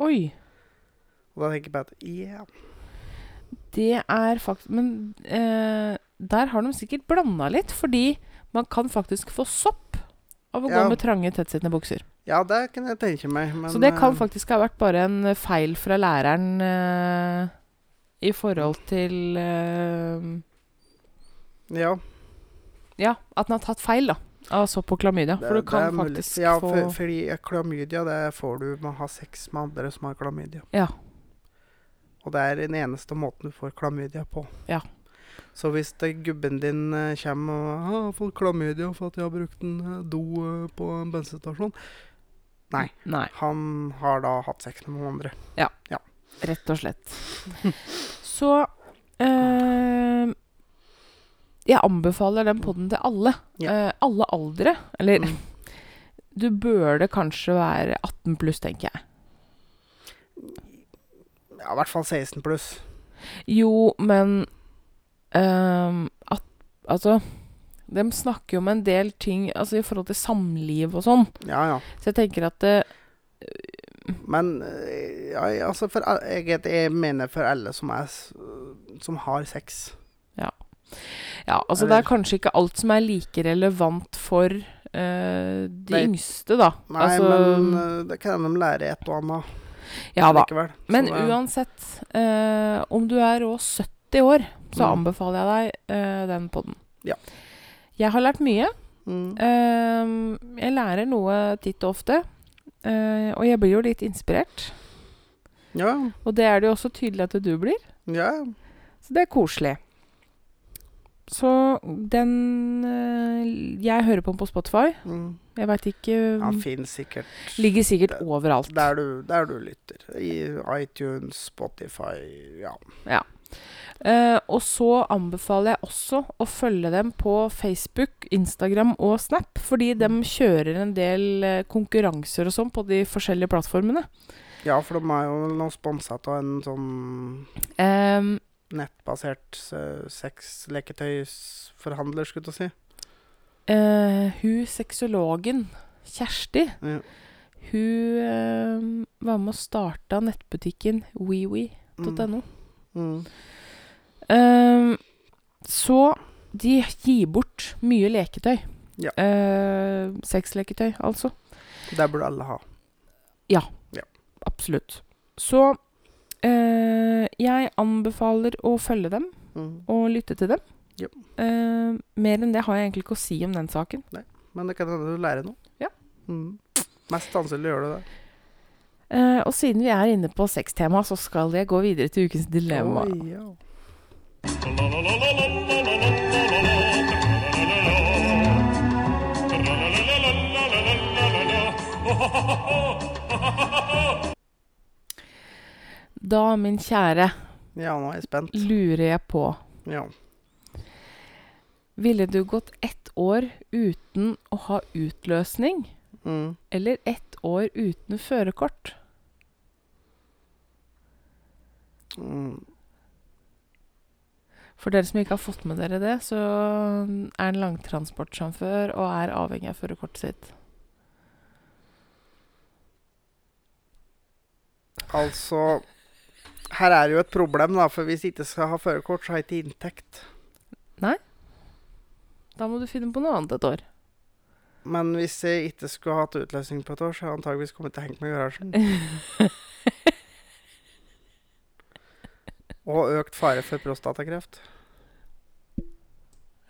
Oi. Og da tenker jeg på at ja, Det er faktisk Men eh, der har de sikkert blanda litt, fordi man kan faktisk få sopp av å Ja. gå med trange, tettsittende bukser. ja, det kan jeg tenke meg. Men, Så det kan eh, faktisk ha vært bare en eh, feil fra læreren uh, i forhold til uh, Ja, Ja, at den har tatt feil, da. Av sopp og klamydia. For du det kan er faktisk ja, få for, fordi klamydia det får du med å ha sex med andre som har klamydia. Ja. Og det er den eneste måten du får klamydia på. Ja. Så hvis det, gubben din eh, kommer og «Ah, 'Jeg har fått klamydia for at jeg har brukt en eh, do eh, på en bensinstasjon' Nei. Nei, Han har da hatt sex med noen andre. rett og slett. Så eh, Jeg anbefaler den podden til alle. Ja. Eh, alle aldre. Eller Mm. *laughs* du burde kanskje være 18 pluss, tenker jeg. Ja, i hvert fall 16 pluss. Jo, men at Altså De snakker jo om en del ting altså i forhold til samliv og sånn. Ja, ja. Så jeg tenker at det, Men eh, ja, ja, altså for, jeg, jeg mener for alle som, er, som har sex. Ja, altså det er kanskje ikke alt som er like relevant for uh, de Nei. yngste, da. Nei, altså, men eh, det kan de lære et og annet Ja da. likevel. Men uansett, uh, om du er òg 70 år, så Mm. anbefaler jeg deg uh, den podden. Ja. Jeg har lært mye. mm. Uh, jeg lærer noe titt og ofte. Uh, og jeg blir jo litt inspirert. Ja, Og det er det jo også tydelig at du blir. ja. Så det er koselig. Så den eh, Jeg hører på den på Spotify. Mm. Jeg veit ikke Han finnes sikkert Ligger sikkert overalt. der du, der du lytter. I iTunes, Spotify Ja. Eh, og så anbefaler jeg også å følge dem på Facebook, Instagram og Snap, fordi de kjører en del eh, konkurranser og sånn på de forskjellige plattformene. ja, for de er jo nå sponsa av en sånn um, nettbasert uh, sexleketøysforhandler, skulle jeg si. Uh, hun sexologen, Kjersti, Ja. hun uh, var med og starta nettbutikken wewe.no. Mm. Ehm, så de gir bort mye leketøy. Ja. Eh, Sexleketøy, altså. Det burde alle ha. Ja, Absolutt. Så eh, jeg anbefaler å følge dem Mm. og lytte til dem. Ja. Uh, mer enn det har jeg egentlig ikke å si om den saken. Men det kan hende du lærer noe. Ja. Mm. Mest sannsynlig gjør du det. Uh, og siden vi er inne på sextema, så skal jeg gå videre til ukens dilemma. Oi, ja. Da, min kjære, ja, nå er jeg spent. lurer jeg på Ja. Ville du gått ett år uten å ha utløsning, Mm. eller ett år uten førerkort? Mm. For dere som ikke har fått med dere det, så er han langtransportsjåfør og er avhengig av førerkortet sitt. Altså Her er det jo et problem, da, for hvis jeg ikke skal ha førerkort, så har jeg ikke inntekt. Nei. Da må du finne på noe annet et år. Men hvis jeg ikke skulle hatt utløsning på et år, så har jeg antageligvis kommet til å henge meg i garasjen. *laughs* Og økt fare for prostatakreft.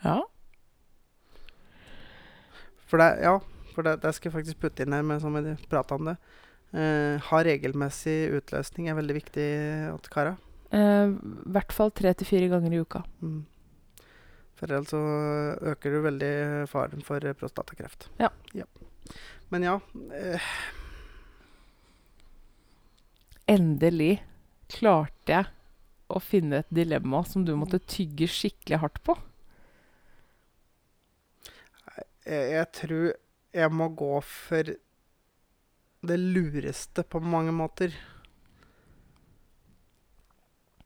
Ja. For det, ja, for det, det skal jeg faktisk putte inn her med, som vi prata om det. Eh, ha regelmessig utløsning er veldig viktig til kara. Eh, I hvert fall tre til fire ganger i uka. Mm. For ellers så øker du veldig faren for prostatakreft. prostatakreft. Ja. Men ja eh, Endelig klarte jeg å finne et dilemma som du måtte tygge skikkelig hardt på. Jeg, tror jeg må gå for det lureste på mange måter.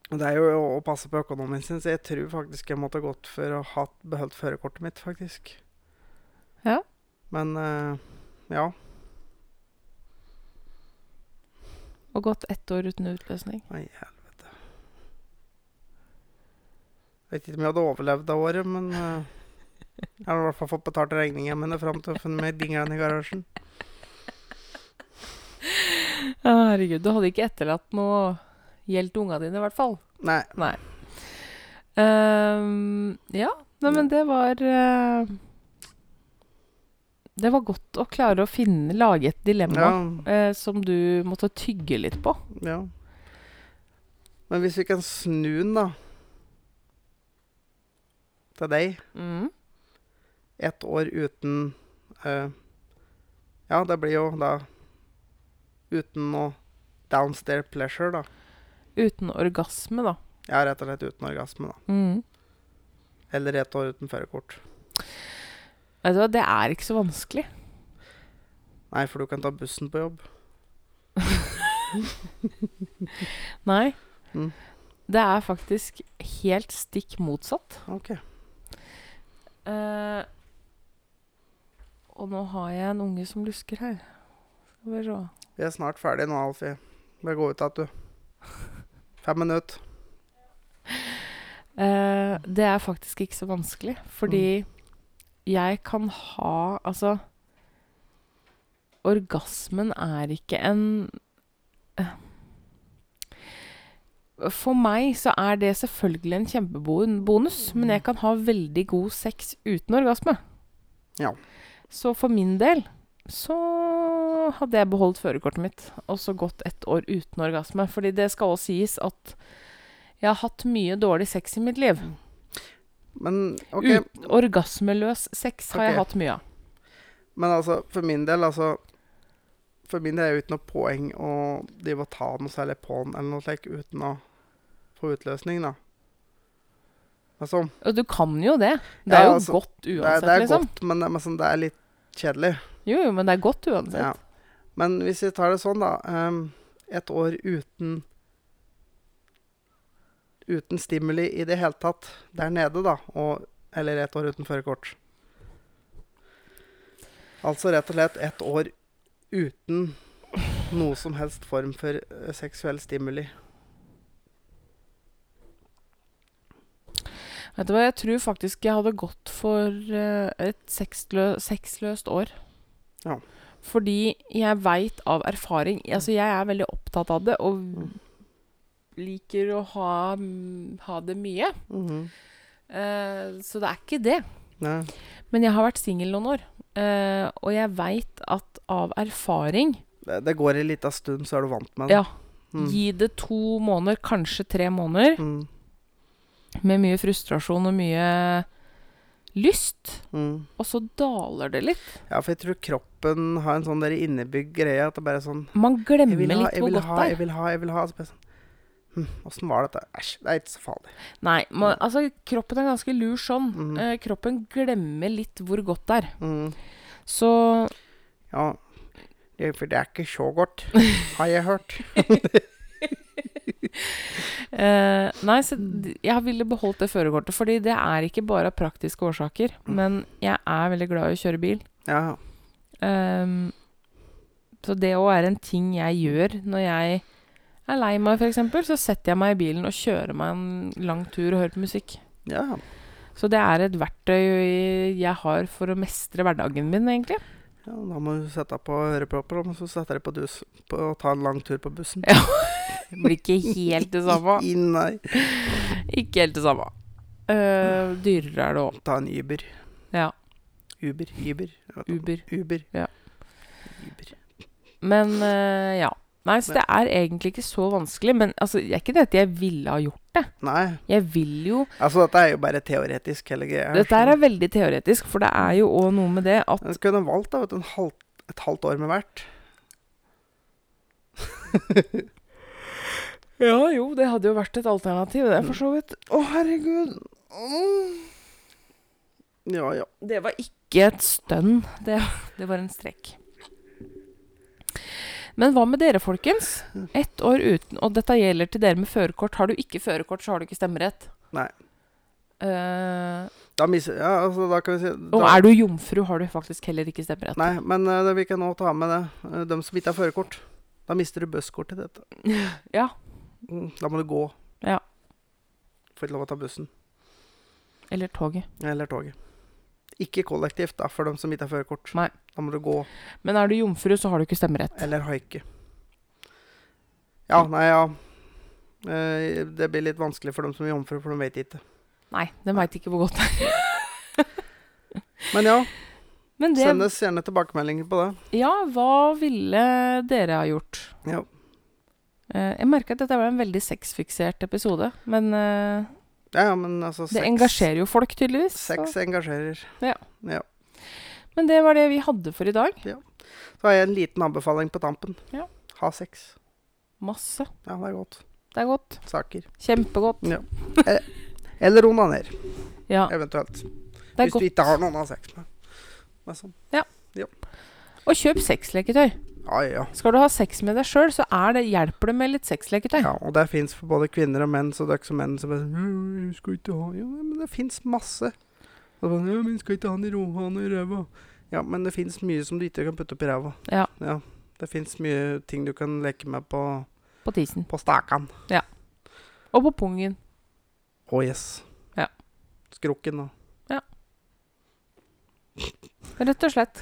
Det er jo å, passe på økonomien sin, så jeg tror faktisk jeg måtte gått for å ha beholdt førerkortet mitt, faktisk. Ja. Men uh, ja. Og gått ett år uten utløsning. Nei, helvete. Jeg Vet ikke om jeg hadde overlevd det året, men eh, jeg har i hvert fall fått betalt regningene mine fram til å finne meg dinglende i garasjen. Herregud, du hadde ikke etterlatt noe gjeld til unga dine, i hvert fall. Nei. Nei. Um, ja, nei, men det var uh, Det var godt å klare å finne, lage et dilemma Ja, uh, som du måtte tygge litt på. ja. Men hvis vi kan snu den, da Til deg. Mm. Ett år uten uh, Ja, det blir jo da uten noe downstair pleasure, da. Uten orgasme, da. Ja, rett og slett uten orgasme, da. Mm. Eller ett år uten førerkort. Vet du hva, det er ikke så vanskelig. Nei, for du kan ta bussen på jobb. *laughs* Nei. Mm. Det er faktisk helt stikk motsatt. OK. Eh, og nå har jeg en unge som lusker her. Skal vi se. Vi er snart ferdig nå, Alfie. Bare gå ut igjen, du. Fem minutter. *laughs* Eh, det er faktisk ikke så vanskelig, fordi jeg kan ha Altså Orgasmen er ikke en eh, For meg så er det selvfølgelig en kjempebonus, men jeg kan ha veldig god sex uten orgasme. Ja. Så for min del så hadde jeg beholdt førerkortet mitt og så gått ett år uten orgasme. Fordi det skal også sies at jeg har hatt mye dårlig sex i mitt liv. Men OK. Ut, orgasmeløs sex har jeg hatt mye av. Men altså, for min del, altså For min del er det uten ikke noe poeng å drive og ta noe særlig på den eller noe slikt uten å få utløsning, da. Altså, Og du kan jo det. Det Ja, er jo altså, godt det er, uansett, det er liksom. godt, men, det- men sånn, det er litt kjedelig. Jo, jo, men det er godt uansett. Ja. Men hvis vi tar det sånn, da um, Et år uten Uten stimuli i det hele tatt der nede, da. Og, eller et år uten førerkort. Altså rett og slett et år uten noe som helst form for eh, seksuell stimuli. Vet du hva, jeg tror faktisk jeg hadde gått for eh, et sexlø sexløst år. Ja. Fordi jeg veit av erfaring Altså, jeg er veldig opptatt av det og Mm. liker å ha, mm, ha det mye. Mhm. Eh, så det er ikke det. Nei. Men jeg har vært singel noen år, eh, og jeg veit at av erfaring Det, det går en lita stund, så er du vant med det. Ja. Mm. Gi det to måneder, kanskje tre måneder, Mm. Med mye frustrasjon og mye lyst. Mm. Og så daler det litt. Ja, for jeg tror kroppen har en sånn der innebygd greie at det bare er sånn Man glemmer ha, litt hvor godt ha, det jeg er. vil ha, jeg vil ha. Så bare sånn hm, var dette? Æsj, det er ikke så farlig. Nei, man, altså kroppen er ganske lur sånn. Mm. Eh, kroppen glemmer litt hvor godt det er. Mm. Så Ja, for det er ikke så godt, *laughs* har jeg hørt. *laughs* *laughs* eh, Nei, så Mm. jeg ville beholdt det førerkortet, fordi det er ikke bare av praktiske årsaker. Mm. Men jeg er veldig glad i å kjøre bil. Ja, Um, så det òg er en ting jeg gjør når jeg er lei meg, f.eks., så setter jeg meg i bilen og kjører meg en lang tur og hører på musikk. ja. Så det er et verktøy jeg har for å mestre hverdagen min, egentlig. ja da må du sette på ørepropper, og så setter jeg på dus på å ta en lang tur på bussen. Ja. *laughs* Det blir ikke helt det samme. *laughs* Nei. Ikke helt det samme. Uh, dyrere er det òg. Ta en Uber. Ja. Uber, Uber. Uber. Uber. Ja. Uber. Men uh, ja. Nei, så det er egentlig ikke så vanskelig. Men altså, det er ikke det at jeg ville ha gjort det. Nei. Jeg vil jo Altså, dette er jo bare teoretisk, hele greia. Dette er veldig teoretisk, for det er jo òg noe med det at Du skulle valgt da, vet du, en halv, et halvt år med hvert. *laughs* Ja, jo, det hadde jo vært et alternativ, det, for så vidt. Å, herregud. Mm. Ja, ja. Det var ikke et stønn. Det, det var en strekk. Men hva med dere, folkens? Ett år uten Og dette gjelder til dere med førerkort. Har du ikke førerkort, så har du ikke stemmerett. Nei. Uh, Da mister Ja, altså, da kan vi si og er du jomfru, har du faktisk heller ikke stemmerett. Nei, men uh, det vi kan nå ta med det. Uh, de som ikke har førerkort. Da mister du busskortet ditt. *laughs* Ja. Da må du gå. Ja. Får ikke lov å ta bussen. Eller toget. Eller toget. Ikke kollektivt, da, for dem som ikke har førerkort. Nei. Da må du gå Men er du jomfru, så har du ikke stemmerett. eller haike. Ja, nei, ja. Eh, det blir litt vanskelig for dem som er jomfru, for de vet ikke. Nei, de veit ikke hvor godt det er. *laughs* Men ja, Men det send oss gjerne tilbakemeldinger på det. Ja, hva ville dere ha gjort? Ja. Eh, jeg merka at dette var en veldig sexfiksert episode, men eh, Ja, ja, men altså det sex, engasjerer jo folk, tydeligvis. så- Sex engasjerer. Men det var det vi hadde for i dag. Så har jeg en liten anbefaling på tampen. Ja. Ha sex. Masse. Ja, det er godt. Det er godt. Saker. Kjempegodt. Ja. Eh, Eller onaner, Ja, eventuelt. det er Hvis du ikke har noen å ha sex med. Sånn. Ja. ja. Og kjøp sexleketøy. Ja, ja. Skal du ha sex med deg sjøl, så det, hjelper det med litt sexleketøy. ja. Og det fins for både kvinner og menn, så det er ikke som menn som bare «Øh, skal ikke ha Ja, men det fins masse. Og bare, ja, men skal ikke ha den i ro- ha den i ræva. Ja, men det fins mye som du ikke kan putte opp i ræva. Ja. ja. Det fins mye ting du kan leke med på, På tisen. på stakan. Og på pungen. Å, yes. Ja. Skrukken og Rett og slett.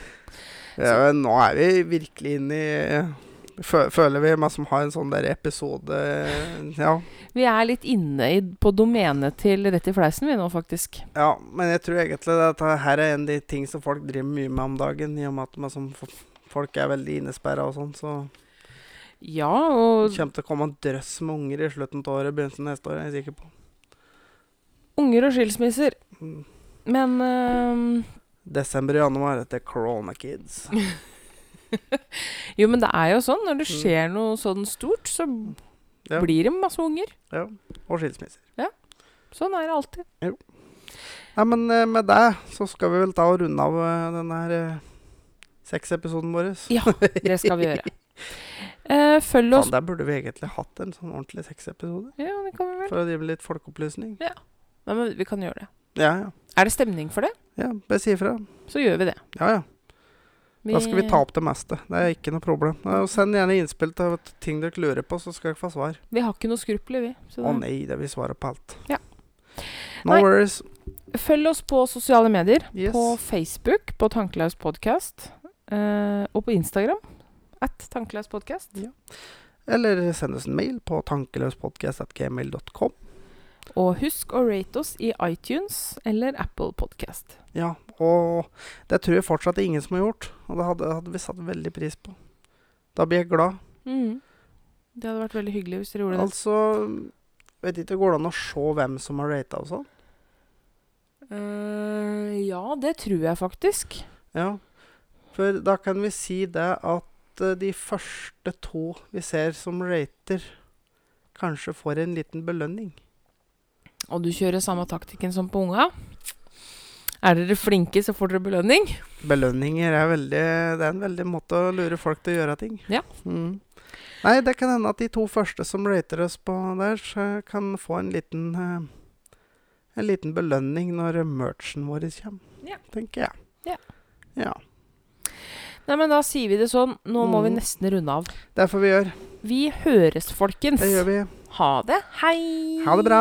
Ja, men Nå er vi virkelig inne i Føler vi meg som har en sånn der episode Ja. Vi er litt inne i, på domenet til Rett i fleisen, vi nå, faktisk. Ja, men jeg tror egentlig at her er en av de ting som folk driver mye med om dagen, i og med at man som folk er veldig innesperra og sånn, så Ja, det og kommer til å komme en drøss med unger i slutten av året, begynnelsen av neste år, er jeg sikker på. unger og skilsmisser. Mm. Men øhm, Desember og januar etter Corona Kids. *laughs* Jo, men det er jo sånn. Når det Mm. skjer noe sånn stort, så Ja. blir det masse unger. Ja, og skilsmisser. Sånn er det alltid. Nei, men eh, med det så skal vi vel ta og runde av eh, denne her eh, sexepisoden vår. *laughs* Ja, det skal vi gjøre. Uh, følg oss Faen, der burde vi egentlig hatt en sånn ordentlig sexepisode. Ja, det kan vi vel. For å drive litt folkeopplysning. Nei, men vi kan gjøre det. Ja, ja. Er det stemning for det, Ja, bare si ifra. så gjør vi det. Ja, ja. Da skal vi ta opp det meste. Det er ikke noe problem. Og send gjerne innspill til ting dere lurer på, så skal dere få svar. Vi har ikke noe skrupler, vi. Å nei, det vil svare på alt. Ja. No Nei. worries. Følg oss på sosiale medier. Yes. På Facebook på Tankelaus podkast. Eh, og på Instagram at Tankelaus podkast. Eller send oss en mail på tankeløspodkast.gmail.com. Og husk å rate oss i iTunes eller Apple Podcast. Ja, og det tror jeg fortsatt det er ingen som har gjort. Og det hadde, hadde vi satt veldig pris på. Da blir jeg glad. Mm. Det hadde vært veldig hyggelig hvis dere gjorde det. Altså Vet ikke, Går det an å se hvem som har rata og sånn? Uh, ja, det tror jeg faktisk. Ja. For da kan vi si det at uh, de første to vi ser som rater, kanskje får en liten belønning. Og du kjører samme taktikken som på unga. Er dere flinke, så får dere belønning. Belønninger er veldig Det er en veldig måte å lure folk til å gjøre ting. Ja. Mm. Nei, det kan hende at de to første som rater oss på der, kan få en liten eh, En liten belønning når merchen vår kommer, Ja. tenker jeg. Ja. ja. Nei, men da sier vi det sånn. Nå må vi Mm. nesten runde av. Det får vi gjøre. Vi høres, folkens. Det gjør vi. Ha det. Hei! Ha det bra.